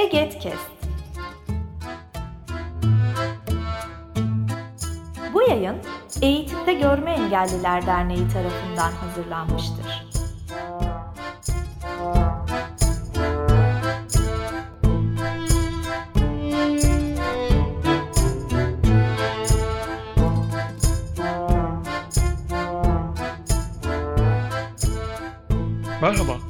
Egetkest. Bu yayın Eğitimde Görme Engelliler Derneği tarafından hazırlanmıştır. Merhaba,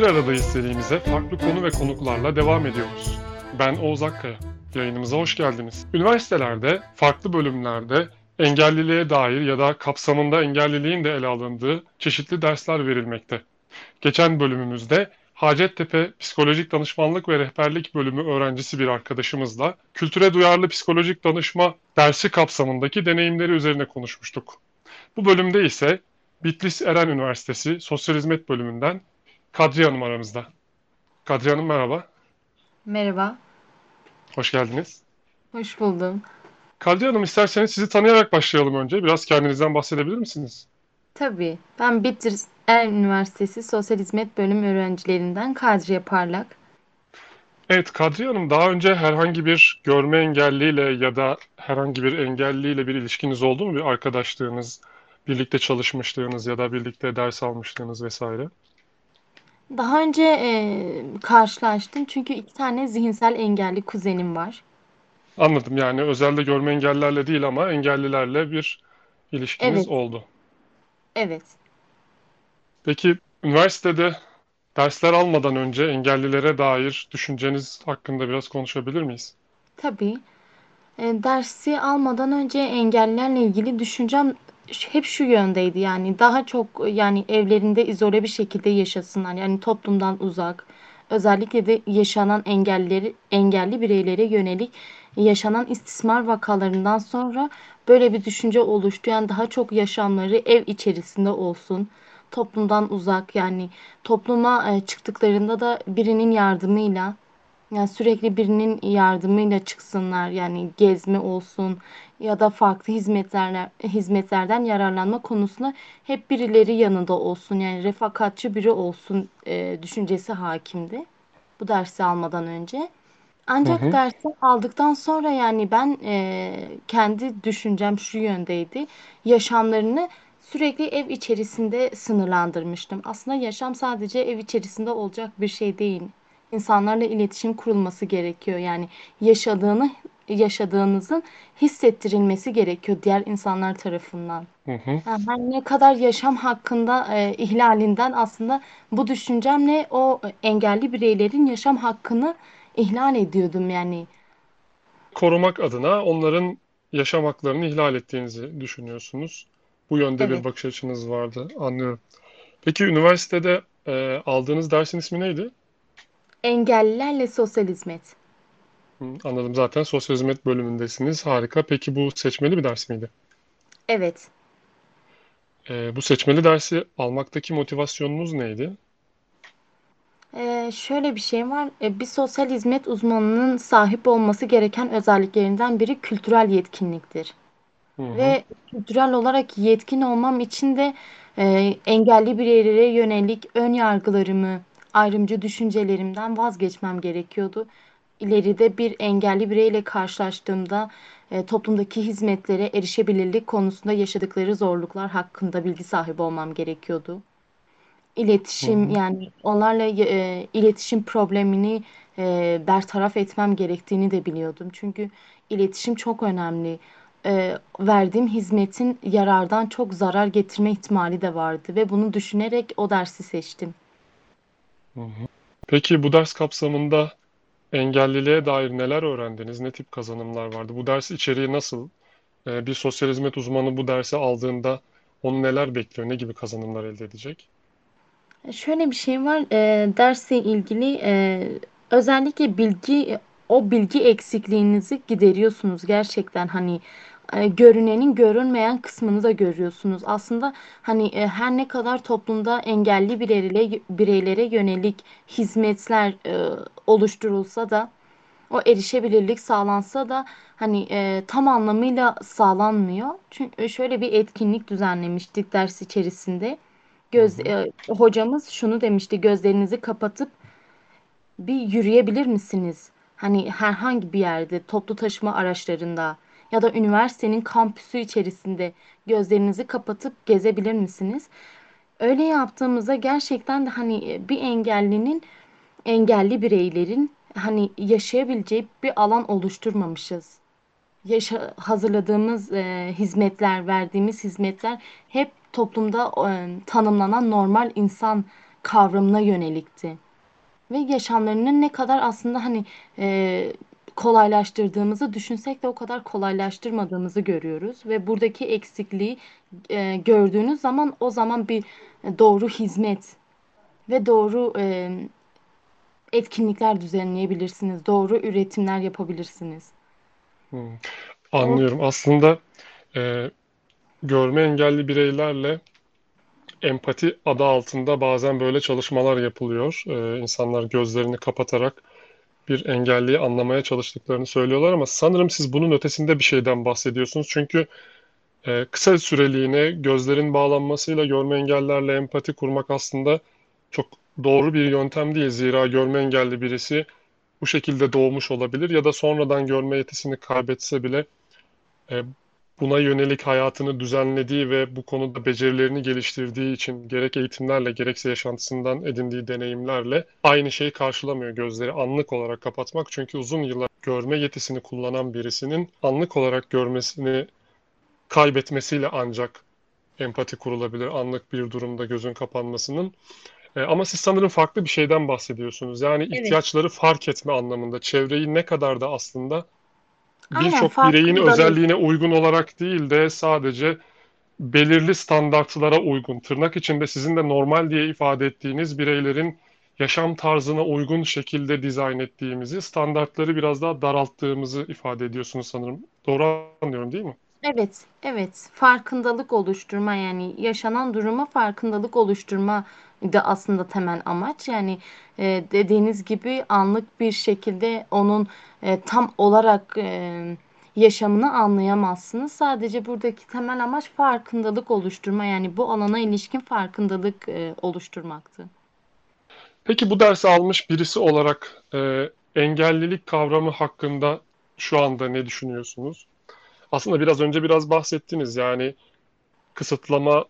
Bir Aradayız serimize farklı konu ve konuklarla devam ediyoruz. Ben Oğuz Akkaya, yayınımıza hoş geldiniz. Üniversitelerde, farklı bölümlerde engelliliğe dair ya da kapsamında engelliliğin de ele alındığı çeşitli dersler verilmekte. Geçen bölümümüzde Hacettepe Psikolojik Danışmanlık ve Rehberlik Bölümü öğrencisi bir arkadaşımızla kültüre duyarlı psikolojik danışma dersi kapsamındaki deneyimleri üzerine konuşmuştuk. Bu bölümde ise Bitlis Eren Üniversitesi Sosyal Hizmet Bölümünden Kadriye Hanım aramızda. Kadriye Hanım merhaba, Merhaba, hoş geldiniz. hoş buldum. Kadriye Hanım isterseniz sizi tanıyarak başlayalım önce. Biraz kendinizden bahsedebilir misiniz? Tabii, ben Bitlis Eren Üniversitesi Sosyal Hizmet Bölümü öğrencilerinden Kadriye Parlak. Evet, Kadriye Hanım daha önce herhangi bir görme engelliyle ya da herhangi bir engelliyle bir ilişkiniz oldu mu? Bir arkadaşlığınız, birlikte çalışmışlığınız ya da birlikte ders almışlığınız vesaire. Daha önce e, karşılaştım çünkü iki tane zihinsel engelli kuzenim var. Anladım yani özelde görme engellilerle değil ama engellilerle bir ilişkiniz Evet, oldu. evet. Peki üniversitede dersler almadan önce engellilere dair düşünceniz hakkında biraz konuşabilir miyiz? Tabii. E, dersi almadan önce engellilerle ilgili düşüncem hep şu yöndeydi yani daha çok yani evlerinde izole bir şekilde yaşasınlar yani toplumdan uzak özellikle de yaşanan engelleri engelli bireylere yönelik yaşanan istismar vakalarından sonra böyle bir düşünce oluştu. Yani daha çok yaşamları ev içerisinde olsun toplumdan uzak yani topluma e, çıktıklarında da birinin yardımıyla yani sürekli birinin yardımıyla çıksınlar yani gezme olsun ya da farklı hizmetlerle hizmetlerden yararlanma konusunda hep birileri yanında olsun yani refakatçi biri olsun e, düşüncesi hakimdi bu dersi almadan önce. Hı Ancak hı. dersi aldıktan sonra yani ben e, kendi düşüncem şu yöndeydi. Yaşamlarını sürekli ev içerisinde sınırlandırmıştım. Aslında yaşam sadece ev içerisinde olacak bir şey değil. İnsanlarla iletişim kurulması gerekiyor. Yani yaşadığını yaşadığınızın hissettirilmesi gerekiyor diğer insanlar tarafından. Hı hı. Yani ne kadar yaşam hakkında e, ihlalinden aslında bu düşüncemle o engelli bireylerin yaşam hakkını ihlal ediyordum yani. Korumak adına onların yaşam haklarını ihlal ettiğinizi düşünüyorsunuz. Bu yönde bir Evet. bakış açınız vardı, anlıyorum. Peki üniversitede e, aldığınız dersin ismi neydi? Engellilerle sosyal hizmet. Hı, anladım zaten sosyal hizmet bölümündesiniz. Harika. Peki bu seçmeli bir ders miydi? Evet. E, bu seçmeli dersi almaktaki motivasyonunuz neydi? Ee, şöyle bir şey var. Ee, bir sosyal hizmet uzmanının sahip olması gereken özelliklerinden biri kültürel yetkinliktir. Hı hı. Ve kültürel olarak yetkin olmam için de e, engelli bireylere yönelik ön yargılarımı, ayrımcı düşüncelerimden vazgeçmem gerekiyordu. İleride bir engelli bireyle karşılaştığımda e, toplumdaki hizmetlere erişebilirlik konusunda yaşadıkları zorluklar hakkında bilgi sahibi olmam gerekiyordu. İletişim hı. yani onlarla e, iletişim problemini e, bertaraf etmem gerektiğini de biliyordum. Çünkü iletişim çok önemli. E, verdiğim hizmetin yarardan çok zarar getirme ihtimali de vardı ve bunu düşünerek o dersi seçtim. Peki bu ders kapsamında engelliliğe dair neler öğrendiniz? Ne tip kazanımlar vardı? Bu ders içeriği nasıl? E, bir sosyal hizmet uzmanı bu dersi aldığında onu neler bekliyor? Ne gibi kazanımlar elde edecek? Şöyle bir şey var, e, dersle ilgili e, özellikle bilgi, o bilgi eksikliğinizi gideriyorsunuz gerçekten hani e, görünenin görünmeyen kısmını da görüyorsunuz. Aslında hani e, her ne kadar toplumda engelli bireyle, bireylere yönelik hizmetler e, oluşturulsa da o erişebilirlik sağlansa da hani e, tam anlamıyla sağlanmıyor. Çünkü şöyle bir etkinlik düzenlemiştik ders içerisinde. Göz, e, hocamız şunu demişti, gözlerinizi kapatıp bir yürüyebilir misiniz? Hani herhangi bir yerde, toplu taşıma araçlarında ya da üniversitenin kampüsü içerisinde gözlerinizi kapatıp gezebilir misiniz? Öyle yaptığımızda gerçekten de hani e, bir engellinin, engelli bireylerin hani yaşayabileceği bir alan oluşturmamışız. Yaşa, hazırladığımız e, hizmetler, verdiğimiz hizmetler hep toplumda e, tanımlanan normal insan kavramına yönelikti. Ve yaşamlarını ne kadar aslında hani e, kolaylaştırdığımızı düşünsek de o kadar kolaylaştırmadığımızı görüyoruz. Ve buradaki eksikliği e, gördüğünüz zaman o zaman bir doğru hizmet ve doğru e, etkinlikler düzenleyebilirsiniz. Doğru üretimler yapabilirsiniz. Hmm, anlıyorum. Aslında e, görme engelli bireylerle empati adı altında bazen böyle çalışmalar yapılıyor. E, insanlar gözlerini kapatarak bir engelliyi anlamaya çalıştıklarını söylüyorlar ama sanırım siz bunun ötesinde bir şeyden bahsediyorsunuz. Çünkü e, kısa süreliğine gözlerin bağlanmasıyla görme engellerle empati kurmak aslında çok doğru bir yöntem değil. Zira görme engelli birisi bu şekilde doğmuş olabilir ya da sonradan görme yetisini kaybetse bile e, buna yönelik hayatını düzenlediği ve bu konuda becerilerini geliştirdiği için gerek eğitimlerle gerekse yaşantısından edindiği deneyimlerle aynı şeyi karşılamıyor gözleri anlık olarak kapatmak. Çünkü uzun yıllar görme yetisini kullanan birisinin anlık olarak görmesini kaybetmesiyle ancak empati kurulabilir anlık bir durumda gözün kapanmasının. E, ama siz sanırım farklı bir şeyden bahsediyorsunuz. Yani evet. ihtiyaçları fark etme anlamında çevreyi ne kadar da aslında birçok bireyin özelliğine uygun olarak değil de sadece belirli standartlara uygun, tırnak içinde sizin de normal diye ifade ettiğiniz bireylerin yaşam tarzına uygun şekilde dizayn ettiğimizi, standartları biraz daha daralttığımızı ifade ediyorsunuz sanırım. Doğru anlıyorum değil mi? Evet, evet. Farkındalık oluşturma yani yaşanan duruma farkındalık oluşturma da aslında temel amaç. Yani e, dediğiniz gibi anlık bir şekilde onun e, tam olarak e, yaşamını anlayamazsınız. Sadece buradaki temel amaç farkındalık oluşturma yani bu alana ilişkin farkındalık e, oluşturmaktı. Peki bu dersi almış birisi olarak e, engellilik kavramı hakkında şu anda ne düşünüyorsunuz? Aslında biraz önce biraz bahsettiniz. Yani kısıtlama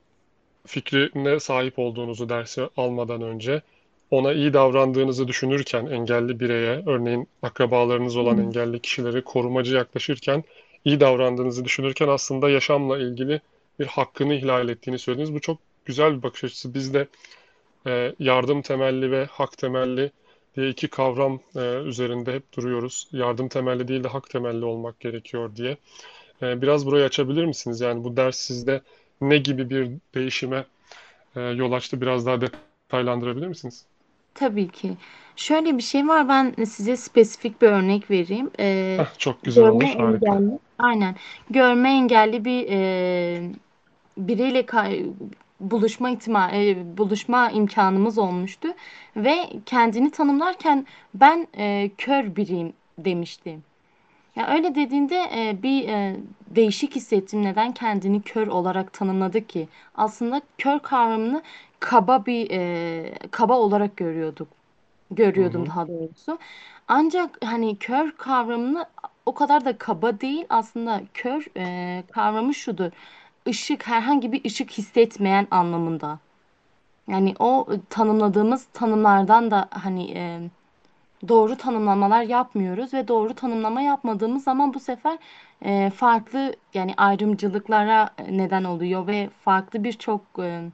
fikrine sahip olduğunuzu dersi almadan önce ona iyi davrandığınızı düşünürken engelli bireye, örneğin akrabalarınız olan engelli kişileri korumacı yaklaşırken iyi davrandığınızı düşünürken aslında yaşamla ilgili bir hakkını ihlal ettiğini söylediniz. Bu çok güzel bir bakış açısı. Biz de e, yardım temelli ve hak temelli diye iki kavram e, üzerinde hep duruyoruz. Yardım temelli değil de hak temelli olmak gerekiyor diye. E, biraz burayı açabilir misiniz? Yani bu ders sizde ne gibi bir değişime e, yol açtı? Biraz daha detaylandırabilir misiniz? Tabii ki. Şöyle bir şey var. Ben size spesifik bir örnek vereyim. Ee, Heh, çok güzel görme olur, harika. engelli, aynen. Görme engelli bir e, biriyle ka- buluşma ihtima e, buluşma imkanımız olmuştu ve kendini tanımlarken ben e, kör biriyim demişti. Ya öyle dediğinde e, bir e, değişik hissettim. Neden kendini kör olarak tanımladı ki? Aslında kör kavramını kaba bir e, kaba olarak görüyorduk. Görüyordum hı. daha doğrusu. Ancak hani kör kavramını o kadar da kaba değil. Aslında kör e, kavramı şudur. Işık herhangi bir ışık hissetmeyen anlamında. Yani o tanımladığımız tanımlardan da hani e, doğru tanımlamalar yapmıyoruz ve doğru tanımlama yapmadığımız zaman bu sefer e, farklı yani ayrımcılıklara neden oluyor ve farklı birçok e,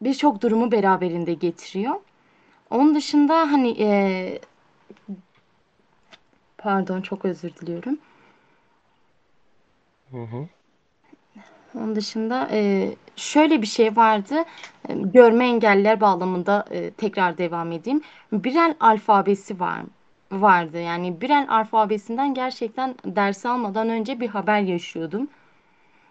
birçok durumu beraberinde getiriyor. Onun dışında hani e, pardon çok özür diliyorum. Hı hı. Onun dışında e, şöyle bir şey vardı. E, Görme engelliler bağlamında e, tekrar devam edeyim. Birel alfabesi var vardı. Yani Birel alfabesinden gerçekten ders almadan önce bir haber yaşıyordum.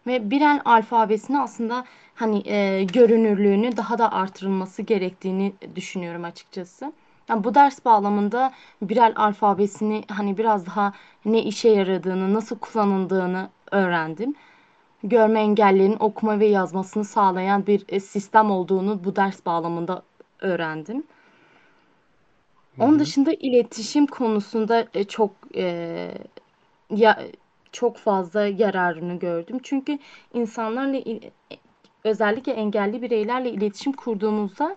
Ve Birel alfabesini aslında hani e, görünürlüğünü daha da artırılması gerektiğini düşünüyorum açıkçası. Yani bu ders bağlamında Birel alfabesini hani biraz daha ne işe yaradığını, nasıl kullanıldığını öğrendim görme engellilerin okuma ve yazmasını sağlayan bir e, sistem olduğunu bu ders bağlamında öğrendim. Onun dışında iletişim konusunda e, çok e, ya çok fazla yararını gördüm. Çünkü insanlarla il- özellikle engelli bireylerle iletişim kurduğumuzda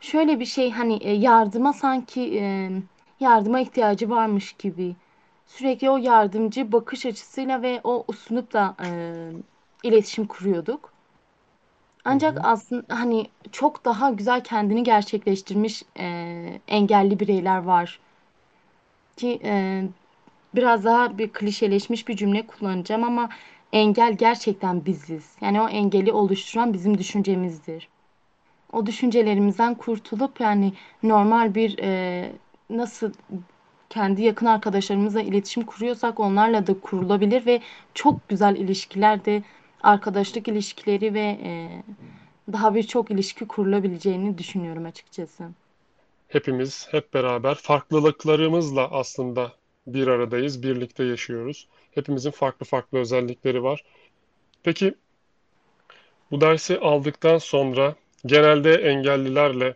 şöyle bir şey hani e, yardıma sanki e, yardıma ihtiyacı varmış gibi sürekli o yardımcı bakış açısıyla ve o üslupla e, iletişim kuruyorduk. Ancak aslında hani çok daha güzel kendini gerçekleştirmiş e, engelli bireyler var ki e, biraz daha bir klişeleşmiş bir cümle kullanacağım ama engel gerçekten biziz. Yani o engeli oluşturan bizim düşüncemizdir. O düşüncelerimizden kurtulup yani normal bir e, nasıl kendi yakın arkadaşlarımızla iletişim kuruyorsak onlarla da kurulabilir ve çok güzel ilişkiler de arkadaşlık ilişkileri ve e, daha birçok ilişki kurulabileceğini düşünüyorum açıkçası. Hepimiz hep beraber farklılıklarımızla aslında bir aradayız, birlikte yaşıyoruz. Hepimizin farklı farklı özellikleri var. Peki bu dersi aldıktan sonra genelde engellilerle,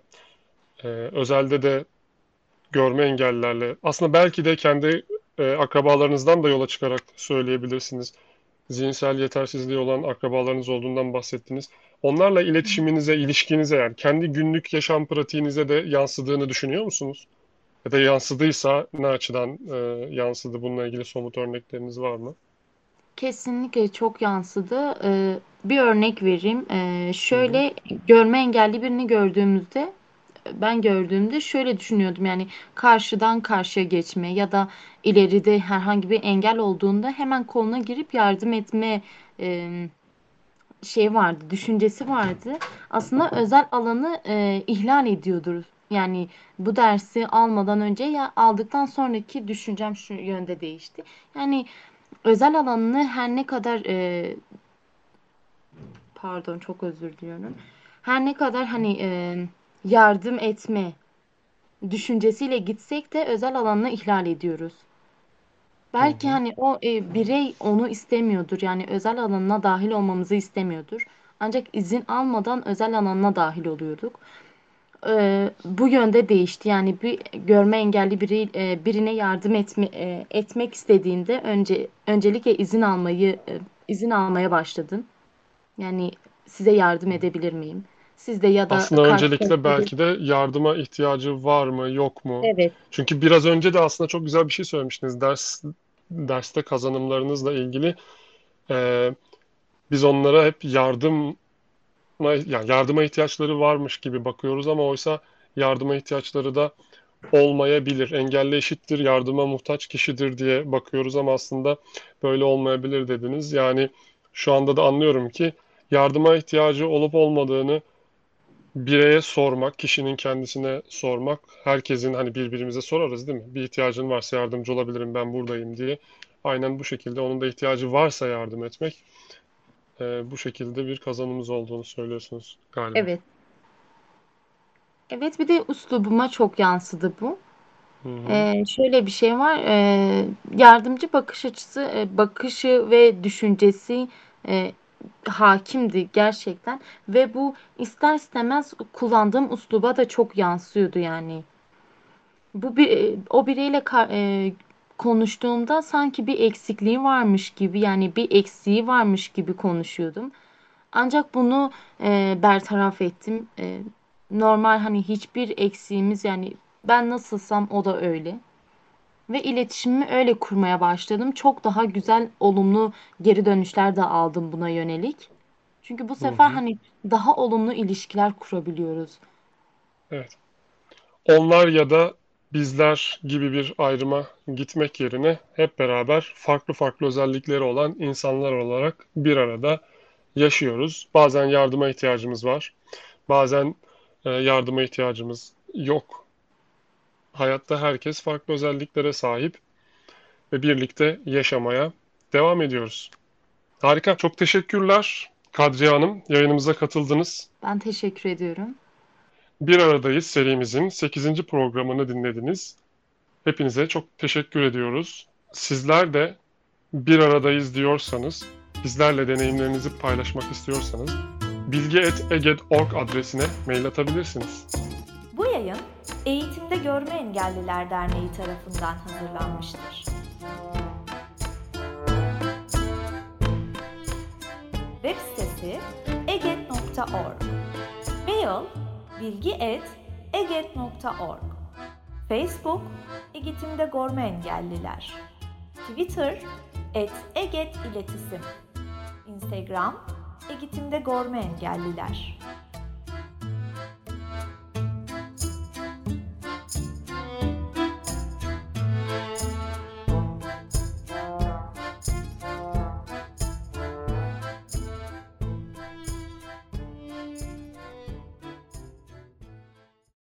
e, özelde de görme engellilerle, aslında belki de kendi e, akrabalarınızdan da yola çıkarak söyleyebilirsiniz. Zihinsel yetersizliği olan akrabalarınız olduğundan bahsettiniz. Onlarla iletişiminize, ilişkinize yani kendi günlük yaşam pratiğinize de yansıdığını düşünüyor musunuz? Ya da yansıdıysa ne açıdan e, yansıdı? Bununla ilgili somut örnekleriniz var mı? Kesinlikle çok yansıdı. Ee, bir örnek vereyim. Ee, şöyle görme engelli birini gördüğümüzde ben gördüğümde şöyle düşünüyordum yani karşıdan karşıya geçme ya da ileride herhangi bir engel olduğunda hemen koluna girip yardım etme e, şey vardı, düşüncesi vardı. Aslında özel alanı e, ihlal ediyordur. Yani bu dersi almadan önce ya aldıktan sonraki düşüncem şu yönde değişti. Yani özel alanını her ne kadar e, pardon çok özür diliyorum. Her ne kadar hani e, yardım etme düşüncesiyle gitsek de özel alanını ihlal ediyoruz. Hı Belki hı. hani o e, birey onu istemiyordur. Yani özel alanına dahil olmamızı istemiyordur. Ancak izin almadan özel alanına dahil oluyorduk. Ee, bu yönde değişti. Yani bir görme engelli biri e, birine yardım etme, e, etmek istediğinde önce öncelikle izin almayı e, izin almaya başladın. Yani size yardım edebilir miyim? Siz de ya da Aslında öncelikle belki de yardıma ihtiyacı var mı, yok mu? evet Çünkü biraz önce de aslında çok güzel bir şey söylemiştiniz. Ders derste kazanımlarınızla ilgili. Ee, biz onlara hep yardıma yani yardıma ihtiyaçları varmış gibi bakıyoruz ama oysa yardıma ihtiyaçları da olmayabilir. Engelli eşittir, yardıma muhtaç kişidir diye bakıyoruz ama aslında böyle olmayabilir dediniz. Yani şu anda da anlıyorum ki yardıma ihtiyacı olup olmadığını bireye sormak, kişinin kendisine sormak, herkesin hani birbirimize sorarız değil mi? Bir ihtiyacın varsa yardımcı olabilirim, ben buradayım diye. Aynen bu şekilde onun da ihtiyacı varsa yardım etmek, e, bu şekilde bir kazanımız olduğunu söylüyorsunuz galiba. evet evet bir de üslubuma çok yansıdı bu. Hı hı. Ee, şöyle bir şey var. Ee, yardımcı bakış açısı, e, bakışı ve düşüncesi e, hakimdi gerçekten ve bu ister istemez kullandığım üsluba da çok yansıyordu yani. Bu bir e, o bireyle ka- e, konuştuğumda sanki bir eksikliği varmış gibi yani bir eksiği varmış gibi konuşuyordum. Ancak bunu e, bertaraf ettim. E, normal hani hiçbir eksiğimiz yani ben nasılsam o da öyle. Ve iletişimimi öyle kurmaya başladım. Çok daha güzel, olumlu geri dönüşler de aldım buna yönelik. Çünkü bu Hı sefer hı. hani daha olumlu ilişkiler kurabiliyoruz. Evet. Onlar ya da bizler gibi bir ayrıma gitmek yerine hep beraber farklı farklı özellikleri olan insanlar olarak bir arada yaşıyoruz. Bazen yardıma ihtiyacımız var. Bazen e, yardıma ihtiyacımız yok. Hayatta herkes farklı özelliklere sahip ve birlikte yaşamaya devam ediyoruz. Harika, çok teşekkürler Kadriye Hanım. Yayınımıza katıldınız. Ben teşekkür ediyorum. Bir Aradayız serimizin 8. programını dinlediniz. Hepinize çok teşekkür ediyoruz. Sizler de bir aradayız diyorsanız, bizlerle deneyimlerinizi paylaşmak istiyorsanız bilgi.eged.org adresine mail atabilirsiniz. Bu yayın eğitimde görme Engelliler Derneği tarafından hazırlanmıştır. Web sitesi eget.org Mail bilgi.eget.org Facebook Egetim'de Gorma Engelliler. Twitter et Eget İletisim Instagram Egetim'de Gorma Engelliler